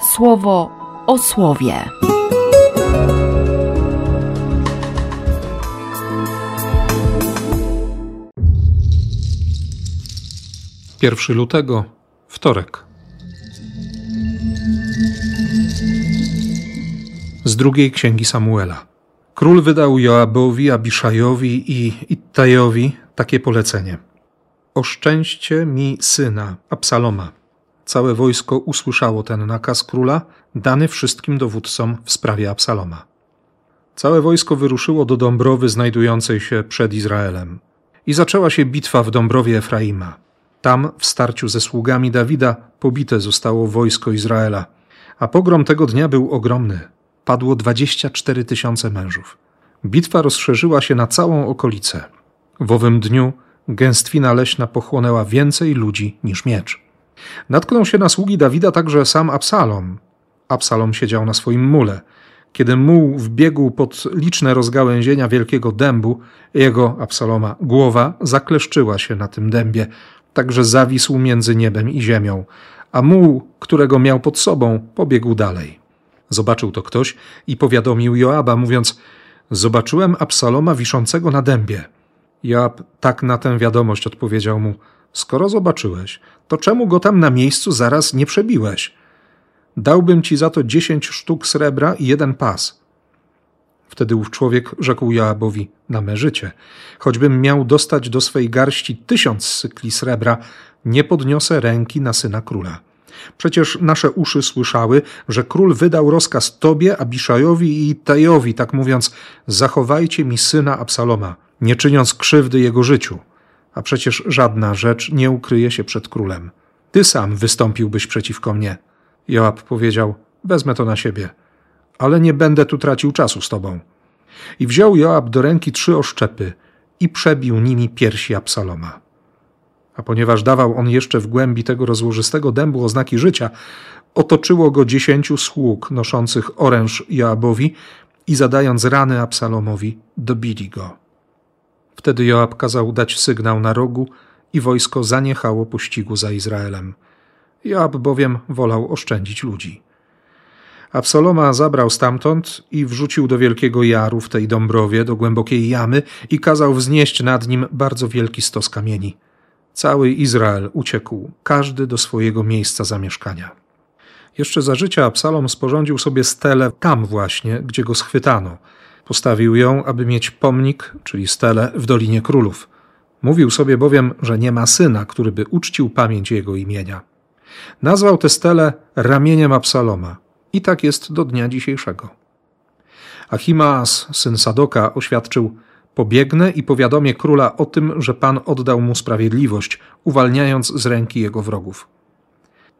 słowo o słowie. Pierwszy lutego, wtorek. Z drugiej księgi Samuela. Król wydał Joabowi, Abiszajowi i Ittajowi takie polecenie. Oszczęście mi syna, Absaloma. Całe wojsko usłyszało ten nakaz króla, dany wszystkim dowódcom w sprawie Absaloma. Całe wojsko wyruszyło do Dąbrowy znajdującej się przed Izraelem. I zaczęła się bitwa w Dąbrowie Efraima. Tam, w starciu ze sługami Dawida, pobite zostało wojsko Izraela. A pogrom tego dnia był ogromny. Padło 24 tysiące mężów. Bitwa rozszerzyła się na całą okolicę. W owym dniu gęstwina leśna pochłonęła więcej ludzi niż miecz. Natknął się na sługi Dawida także sam Absalom. Absalom siedział na swoim mule. Kiedy muł wbiegł pod liczne rozgałęzienia wielkiego dębu, jego, Absaloma, głowa zakleszczyła się na tym dębie, także zawisł między niebem i ziemią, a muł, którego miał pod sobą, pobiegł dalej. Zobaczył to ktoś i powiadomił Joaba, mówiąc: Zobaczyłem Absaloma wiszącego na dębie. Joab tak na tę wiadomość odpowiedział mu: Skoro zobaczyłeś, to czemu go tam na miejscu zaraz nie przebiłeś? Dałbym ci za to dziesięć sztuk srebra i jeden pas. Wtedy ów człowiek rzekł Joabowi: Na me życie, choćbym miał dostać do swej garści tysiąc sykli srebra, nie podniosę ręki na syna króla. Przecież nasze uszy słyszały, że król wydał rozkaz tobie, Abiszajowi i Tajowi, tak mówiąc: Zachowajcie mi syna Absaloma, nie czyniąc krzywdy jego życiu. A przecież żadna rzecz nie ukryje się przed królem. Ty sam wystąpiłbyś przeciwko mnie. Joab powiedział: Wezmę to na siebie, ale nie będę tu tracił czasu z tobą. I wziął Joab do ręki trzy oszczepy i przebił nimi piersi Absaloma. A ponieważ dawał on jeszcze w głębi tego rozłożystego dębu oznaki życia, otoczyło go dziesięciu sług noszących oręż Joabowi i zadając rany Absalomowi, dobili go. Wtedy Joab kazał dać sygnał na rogu i wojsko zaniechało pościgu za Izraelem. Joab bowiem wolał oszczędzić ludzi. Absaloma zabrał stamtąd i wrzucił do wielkiego jaru w tej Dąbrowie, do głębokiej jamy i kazał wznieść nad nim bardzo wielki stos kamieni. Cały Izrael uciekł, każdy do swojego miejsca zamieszkania. Jeszcze za życia Absalom sporządził sobie stelę tam właśnie, gdzie go schwytano. Postawił ją, aby mieć pomnik, czyli stelę, w Dolinie Królów. Mówił sobie bowiem, że nie ma syna, który by uczcił pamięć jego imienia. Nazwał tę stelę ramieniem Absaloma i tak jest do dnia dzisiejszego. Achimaas, syn Sadoka, oświadczył – Pobiegnę i powiadomię króla o tym, że Pan oddał mu sprawiedliwość, uwalniając z ręki jego wrogów.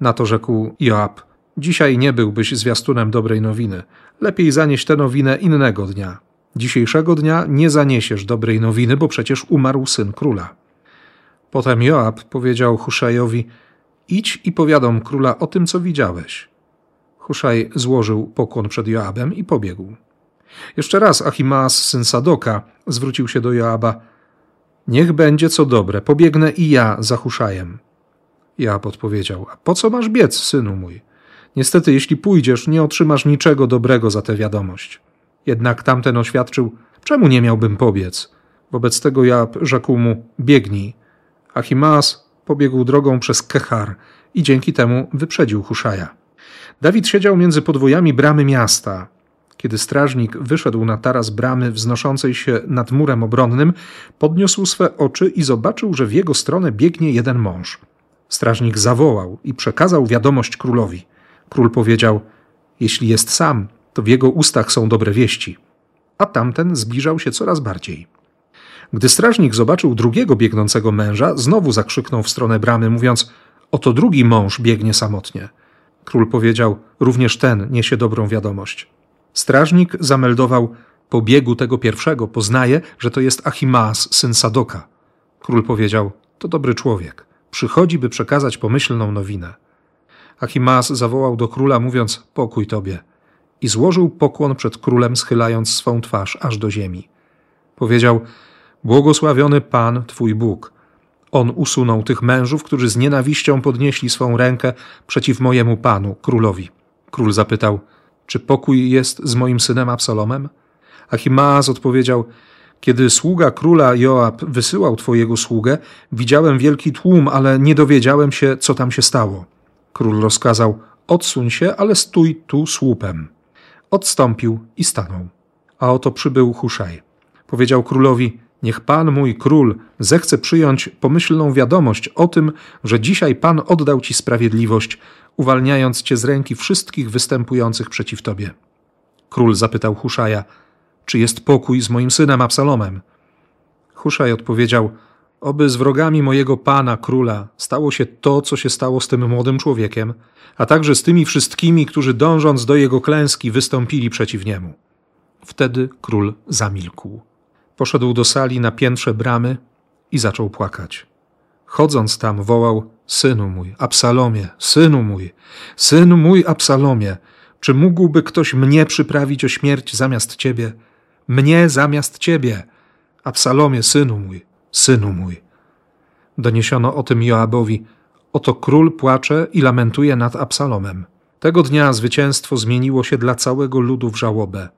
Na to rzekł Joab: Dzisiaj nie byłbyś zwiastunem dobrej nowiny. Lepiej zanieść tę nowinę innego dnia. Dzisiejszego dnia nie zaniesiesz dobrej nowiny, bo przecież umarł syn króla. Potem Joab powiedział Huszajowi: Idź i powiadom króla o tym, co widziałeś. Huszaj złożył pokłon przed Joabem i pobiegł. Jeszcze raz Achimaas, syn Sadoka, zwrócił się do Joaba. Niech będzie co dobre, pobiegnę i ja za Huszajem. Joab odpowiedział, a po co masz biec, synu mój? Niestety, jeśli pójdziesz, nie otrzymasz niczego dobrego za tę wiadomość. Jednak tamten oświadczył, czemu nie miałbym pobiec? Wobec tego Joab rzekł mu, biegnij. Achimaas pobiegł drogą przez Kechar i dzięki temu wyprzedził Huszaja. Dawid siedział między podwojami bramy miasta. Kiedy strażnik wyszedł na taras bramy wznoszącej się nad murem obronnym, podniósł swe oczy i zobaczył, że w jego stronę biegnie jeden mąż. Strażnik zawołał i przekazał wiadomość królowi. Król powiedział: Jeśli jest sam, to w jego ustach są dobre wieści. A tamten zbliżał się coraz bardziej. Gdy strażnik zobaczył drugiego biegnącego męża, znowu zakrzyknął w stronę bramy, mówiąc: Oto drugi mąż biegnie samotnie. Król powiedział: Również ten niesie dobrą wiadomość. Strażnik zameldował po biegu tego pierwszego, poznaje, że to jest Achimaas, syn Sadoka. Król powiedział, to dobry człowiek, przychodzi, by przekazać pomyślną nowinę. Achimaas zawołał do króla, mówiąc, pokój tobie. I złożył pokłon przed królem, schylając swą twarz aż do ziemi. Powiedział, błogosławiony Pan, Twój Bóg. On usunął tych mężów, którzy z nienawiścią podnieśli swą rękę przeciw mojemu Panu, królowi. Król zapytał, czy pokój jest z moim synem Absalomem? Achimaaz odpowiedział, kiedy sługa króla Joab wysyłał twojego sługę, widziałem wielki tłum, ale nie dowiedziałem się, co tam się stało. Król rozkazał, odsuń się, ale stój tu słupem. Odstąpił i stanął. A oto przybył Huszaj. Powiedział królowi, niech pan mój król zechce przyjąć pomyślną wiadomość o tym, że dzisiaj pan oddał ci sprawiedliwość, uwalniając cię z ręki wszystkich występujących przeciw tobie. Król zapytał Huszaja, czy jest pokój z moim synem Absalomem? Huszaj odpowiedział, oby z wrogami mojego pana, króla, stało się to, co się stało z tym młodym człowiekiem, a także z tymi wszystkimi, którzy dążąc do jego klęski wystąpili przeciw niemu. Wtedy król zamilkł. Poszedł do sali na piętrze bramy i zaczął płakać. Chodząc tam, wołał: Synu mój, Absalomie, synu mój, synu mój, Absalomie, czy mógłby ktoś mnie przyprawić o śmierć zamiast ciebie? Mnie zamiast ciebie, Absalomie, synu mój, synu mój. Doniesiono o tym Joabowi. Oto król płacze i lamentuje nad Absalomem. Tego dnia zwycięstwo zmieniło się dla całego ludu w żałobę.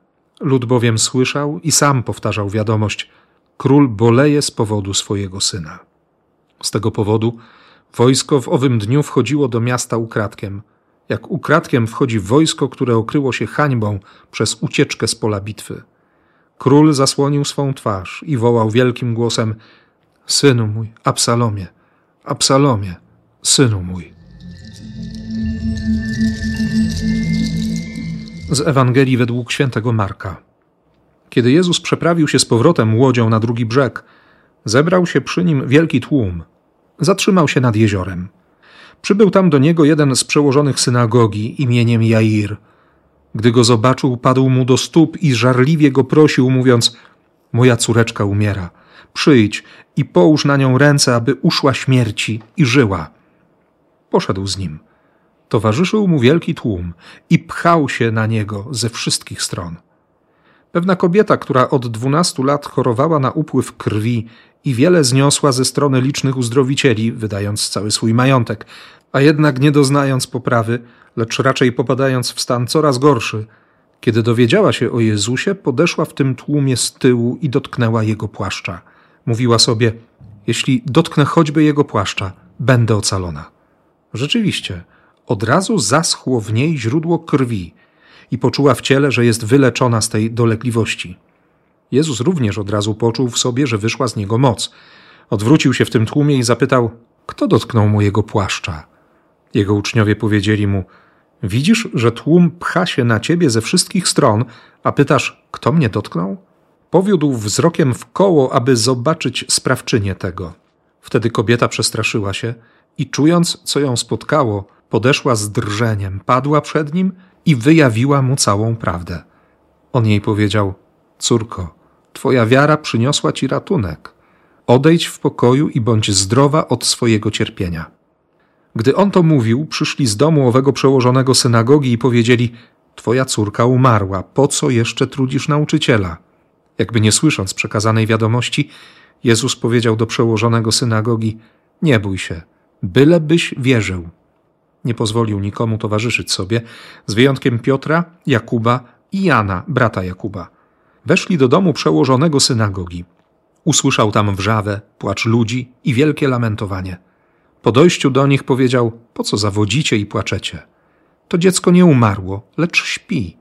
Lud bowiem słyszał i sam powtarzał wiadomość: Król boleje z powodu swojego syna. Z tego powodu wojsko w owym dniu wchodziło do miasta ukradkiem, jak ukradkiem wchodzi wojsko, które okryło się hańbą przez ucieczkę z pola bitwy. Król zasłonił swą twarz i wołał wielkim głosem: Synu mój, Absalomie, Absalomie, synu mój. Z Ewangelii według świętego Marka. Kiedy Jezus przeprawił się z powrotem łodzią na drugi brzeg, zebrał się przy nim wielki tłum. Zatrzymał się nad jeziorem. Przybył tam do niego jeden z przełożonych synagogi imieniem Jair. Gdy go zobaczył, padł mu do stóp i żarliwie go prosił, mówiąc: Moja córeczka umiera. Przyjdź i połóż na nią ręce, aby uszła śmierci i żyła. Poszedł z nim. Towarzyszył mu wielki tłum i pchał się na niego ze wszystkich stron. Pewna kobieta, która od dwunastu lat chorowała na upływ krwi i wiele zniosła ze strony licznych uzdrowicieli, wydając cały swój majątek, a jednak nie doznając poprawy, lecz raczej popadając w stan coraz gorszy, kiedy dowiedziała się o Jezusie, podeszła w tym tłumie z tyłu i dotknęła jego płaszcza. Mówiła sobie: Jeśli dotknę choćby jego płaszcza, będę ocalona. Rzeczywiście, od razu zaschło w niej źródło krwi i poczuła w ciele, że jest wyleczona z tej dolegliwości. Jezus również od razu poczuł w sobie, że wyszła z niego moc. Odwrócił się w tym tłumie i zapytał: Kto dotknął mojego płaszcza? Jego uczniowie powiedzieli mu: Widzisz, że tłum pcha się na ciebie ze wszystkich stron, a pytasz: Kto mnie dotknął? Powiódł wzrokiem w koło, aby zobaczyć sprawczynię tego. Wtedy kobieta przestraszyła się i czując, co ją spotkało, podeszła z drżeniem, padła przed nim i wyjawiła mu całą prawdę. On jej powiedział: Córko, twoja wiara przyniosła ci ratunek. Odejdź w pokoju i bądź zdrowa od swojego cierpienia. Gdy on to mówił, przyszli z domu owego przełożonego synagogi i powiedzieli: Twoja córka umarła, po co jeszcze trudzisz nauczyciela? Jakby nie słysząc przekazanej wiadomości, Jezus powiedział do przełożonego synagogi: Nie bój się, bylebyś wierzył. Nie pozwolił nikomu towarzyszyć sobie, z wyjątkiem Piotra, Jakuba i Jana, brata Jakuba. Weszli do domu przełożonego synagogi. Usłyszał tam wrzawę, płacz ludzi i wielkie lamentowanie. Po dojściu do nich powiedział: Po co zawodzicie i płaczecie? To dziecko nie umarło, lecz śpi.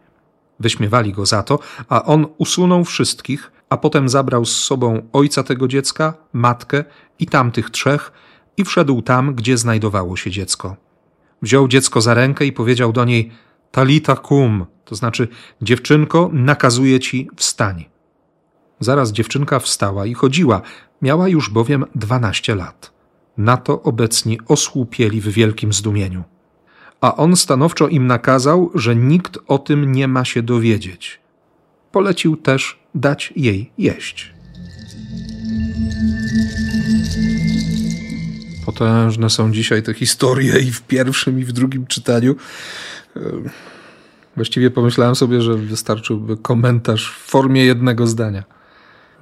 Wyśmiewali go za to, a on usunął wszystkich, a potem zabrał z sobą ojca tego dziecka, matkę i tamtych trzech i wszedł tam, gdzie znajdowało się dziecko. Wziął dziecko za rękę i powiedział do niej: Talita kum, to znaczy, dziewczynko, nakazuje ci wstań. Zaraz dziewczynka wstała i chodziła, miała już bowiem dwanaście lat. Na to obecni osłupieli w wielkim zdumieniu. A on stanowczo im nakazał, że nikt o tym nie ma się dowiedzieć. Polecił też dać jej jeść. Potężne są dzisiaj te historie i w pierwszym, i w drugim czytaniu. Właściwie pomyślałem sobie, że wystarczyłby komentarz w formie jednego zdania,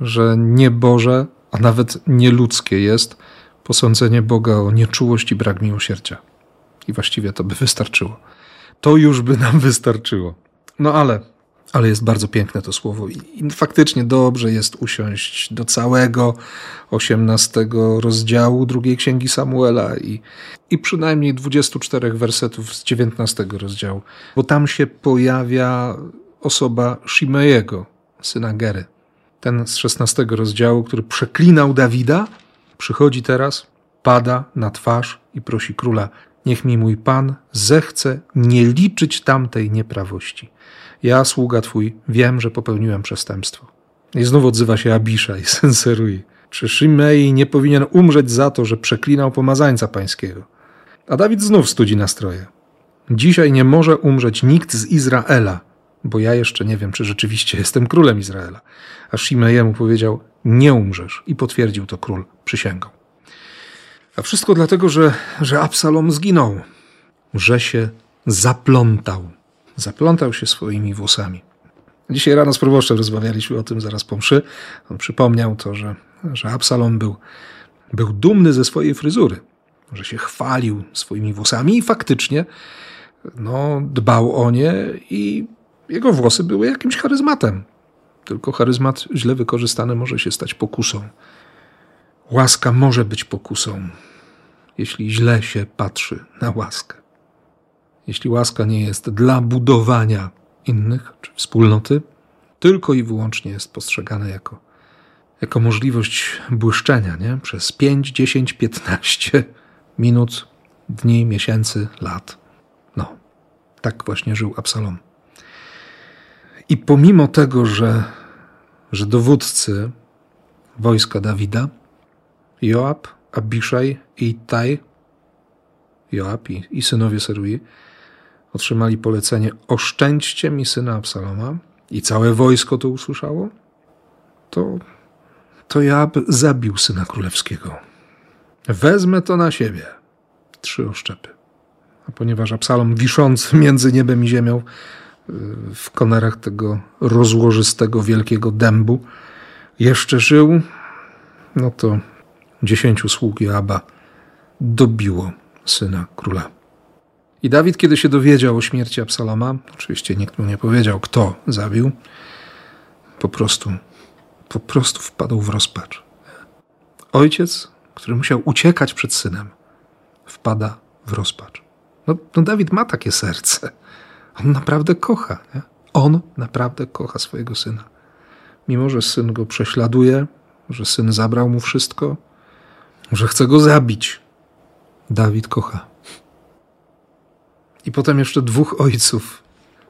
że nie Boże, a nawet nieludzkie jest posądzenie Boga o nieczułość i brak miłosierdzia. I właściwie to by wystarczyło. To już by nam wystarczyło. No ale, ale jest bardzo piękne to słowo i, i faktycznie dobrze jest usiąść do całego 18 rozdziału drugiej księgi Samuela i, i przynajmniej 24 wersetów z 19 rozdziału, bo tam się pojawia osoba Shimejego, syna Gery. Ten z 16 rozdziału, który przeklinał Dawida, przychodzi teraz, pada na twarz i prosi króla: Niech mi mój pan zechce nie liczyć tamtej nieprawości. Ja, sługa twój, wiem, że popełniłem przestępstwo. I znów odzywa się Abisza i senseruje. Czy Shimei nie powinien umrzeć za to, że przeklinał pomazańca pańskiego? A Dawid znów studzi nastroje. Dzisiaj nie może umrzeć nikt z Izraela, bo ja jeszcze nie wiem, czy rzeczywiście jestem królem Izraela. A Shimejemu powiedział, nie umrzesz i potwierdził to król przysięgą. A wszystko dlatego, że, że Absalom zginął, że się zaplątał. Zaplątał się swoimi włosami. Dzisiaj rano z proboszczem rozmawialiśmy o tym zaraz po mszy. On przypomniał to, że, że Absalom był, był dumny ze swojej fryzury, że się chwalił swoimi włosami i faktycznie no, dbał o nie i jego włosy były jakimś charyzmatem. Tylko charyzmat źle wykorzystany może się stać pokusą. Łaska może być pokusą, jeśli źle się patrzy na łaskę. Jeśli łaska nie jest dla budowania innych czy wspólnoty, tylko i wyłącznie jest postrzegana jako, jako możliwość błyszczenia nie? przez 5, 10, 15 minut, dni, miesięcy, lat. No, tak właśnie żył Absalom. I pomimo tego, że, że dowódcy wojska Dawida, Joab, Abiszaj i Taj, Joab i, i synowie Serui, otrzymali polecenie oszczędźcie mi syna Absaloma i całe wojsko to usłyszało, to, to Joab zabił syna królewskiego. Wezmę to na siebie. Trzy oszczepy. A ponieważ Absalom wiszący między niebem i ziemią w konarach tego rozłożystego, wielkiego dębu jeszcze żył, no to dziesięciu sług Joaba dobiło syna króla. I Dawid, kiedy się dowiedział o śmierci Absaloma, oczywiście nikt mu nie powiedział, kto zabił, po prostu, po prostu wpadł w rozpacz. Ojciec, który musiał uciekać przed synem, wpada w rozpacz. No, no Dawid ma takie serce. On naprawdę kocha. Nie? On naprawdę kocha swojego syna. Mimo, że syn go prześladuje, że syn zabrał mu wszystko, że chce go zabić, Dawid kocha. I potem jeszcze dwóch ojców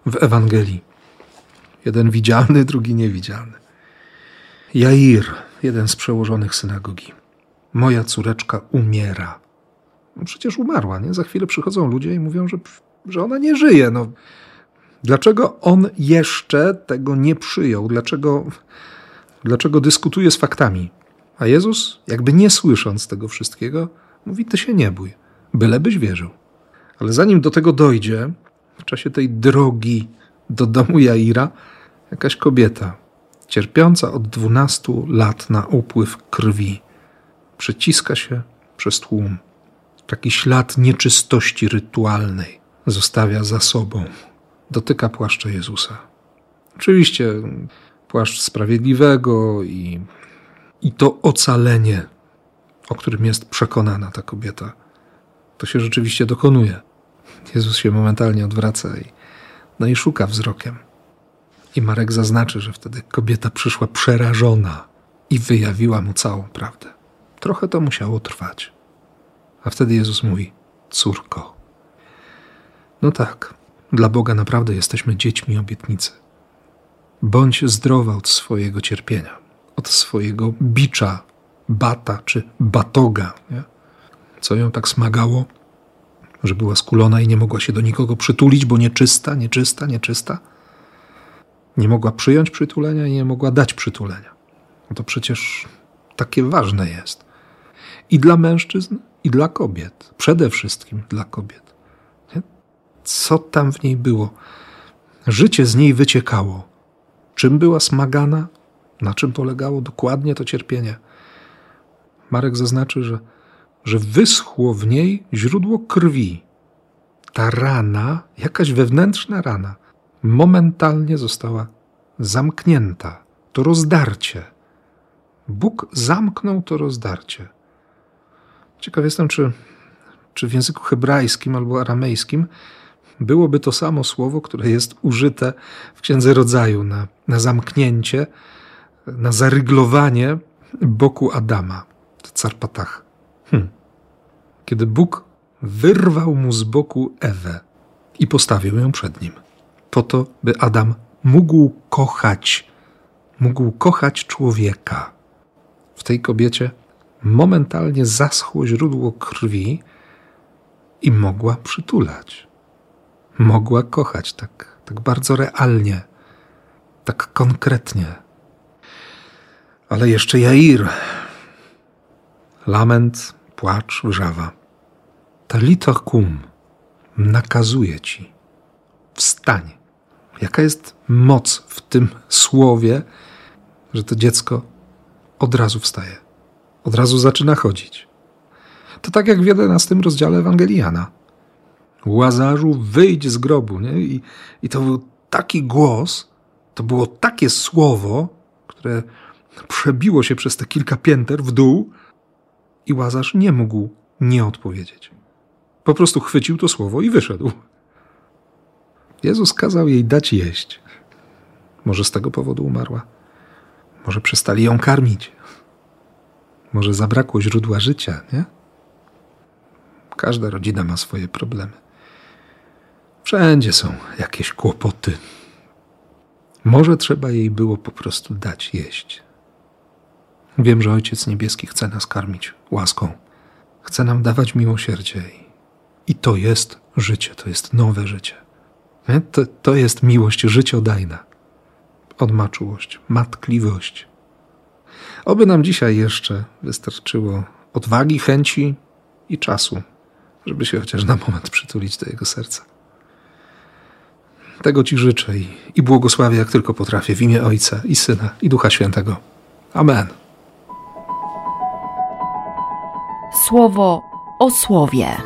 w Ewangelii. Jeden widzialny, drugi niewidzialny. Jair, jeden z przełożonych synagogi. Moja córeczka umiera. No przecież umarła, nie? Za chwilę przychodzą ludzie i mówią, że że ona nie żyje. No, dlaczego on jeszcze tego nie przyjął? Dlaczego, dlaczego dyskutuje z faktami? A Jezus, jakby nie słysząc tego wszystkiego, mówi: Ty się nie bój, bylebyś wierzył. Ale zanim do tego dojdzie, w czasie tej drogi do domu Jaira, jakaś kobieta, cierpiąca od dwunastu lat na upływ krwi, przeciska się przez tłum. Taki ślad nieczystości rytualnej zostawia za sobą. Dotyka płaszcza Jezusa. Oczywiście płaszcz sprawiedliwego i, i to ocalenie, o którym jest przekonana ta kobieta, to się rzeczywiście dokonuje. Jezus się momentalnie odwraca i, no i szuka wzrokiem. I Marek zaznaczy, że wtedy kobieta przyszła przerażona i wyjawiła mu całą prawdę. Trochę to musiało trwać. A wtedy Jezus mówi: Córko. No tak, dla Boga naprawdę jesteśmy dziećmi obietnicy. Bądź zdrowa od swojego cierpienia, od swojego bicza, bata czy batoga. Nie? Co ją tak smagało, że była skulona i nie mogła się do nikogo przytulić, bo nieczysta, nieczysta, nieczysta. Nie mogła przyjąć przytulenia i nie mogła dać przytulenia. No to przecież takie ważne jest. I dla mężczyzn, i dla kobiet. Przede wszystkim dla kobiet co tam w niej było. Życie z niej wyciekało. Czym była smagana? Na czym polegało dokładnie to cierpienie? Marek zaznaczy, że, że wyschło w niej źródło krwi. ta rana, jakaś wewnętrzna rana, momentalnie została zamknięta. To rozdarcie. Bóg zamknął to rozdarcie. Ciekaw jestem, czy, czy w języku hebrajskim albo aramejskim byłoby to samo słowo, które jest użyte w Księdze Rodzaju na, na zamknięcie, na zaryglowanie boku Adama, Carpatach. Hm. Kiedy Bóg wyrwał mu z boku Ewę i postawił ją przed nim, po to, by Adam mógł kochać, mógł kochać człowieka. W tej kobiecie momentalnie zaschło źródło krwi i mogła przytulać. Mogła kochać tak, tak bardzo realnie, tak konkretnie. Ale jeszcze Jair. Lament, płacz, wrzawa. Talita kum nakazuje ci. Wstań. Jaka jest moc w tym słowie, że to dziecko od razu wstaje, od razu zaczyna chodzić. To tak jak w 11 rozdziale Ewangeliana. Łazarzu, wyjdź z grobu. Nie? I, I to był taki głos, to było takie słowo, które przebiło się przez te kilka pięter w dół i Łazarz nie mógł nie odpowiedzieć. Po prostu chwycił to słowo i wyszedł. Jezus kazał jej dać jeść. Może z tego powodu umarła. Może przestali ją karmić. Może zabrakło źródła życia, nie? Każda rodzina ma swoje problemy. Wszędzie są jakieś kłopoty. Może trzeba jej było po prostu dać jeść. Wiem, że Ojciec Niebieski chce nas karmić łaską, chce nam dawać miłosierdzie. I to jest życie, to jest nowe życie. To, to jest miłość życiodajna. On ma czułość, matkliwość. Oby nam dzisiaj jeszcze wystarczyło odwagi, chęci i czasu, żeby się chociaż na moment przytulić do jego serca. Tego Ci życzę i, i błogosławię jak tylko potrafię w imię Ojca i Syna i Ducha Świętego. Amen. Słowo o słowie.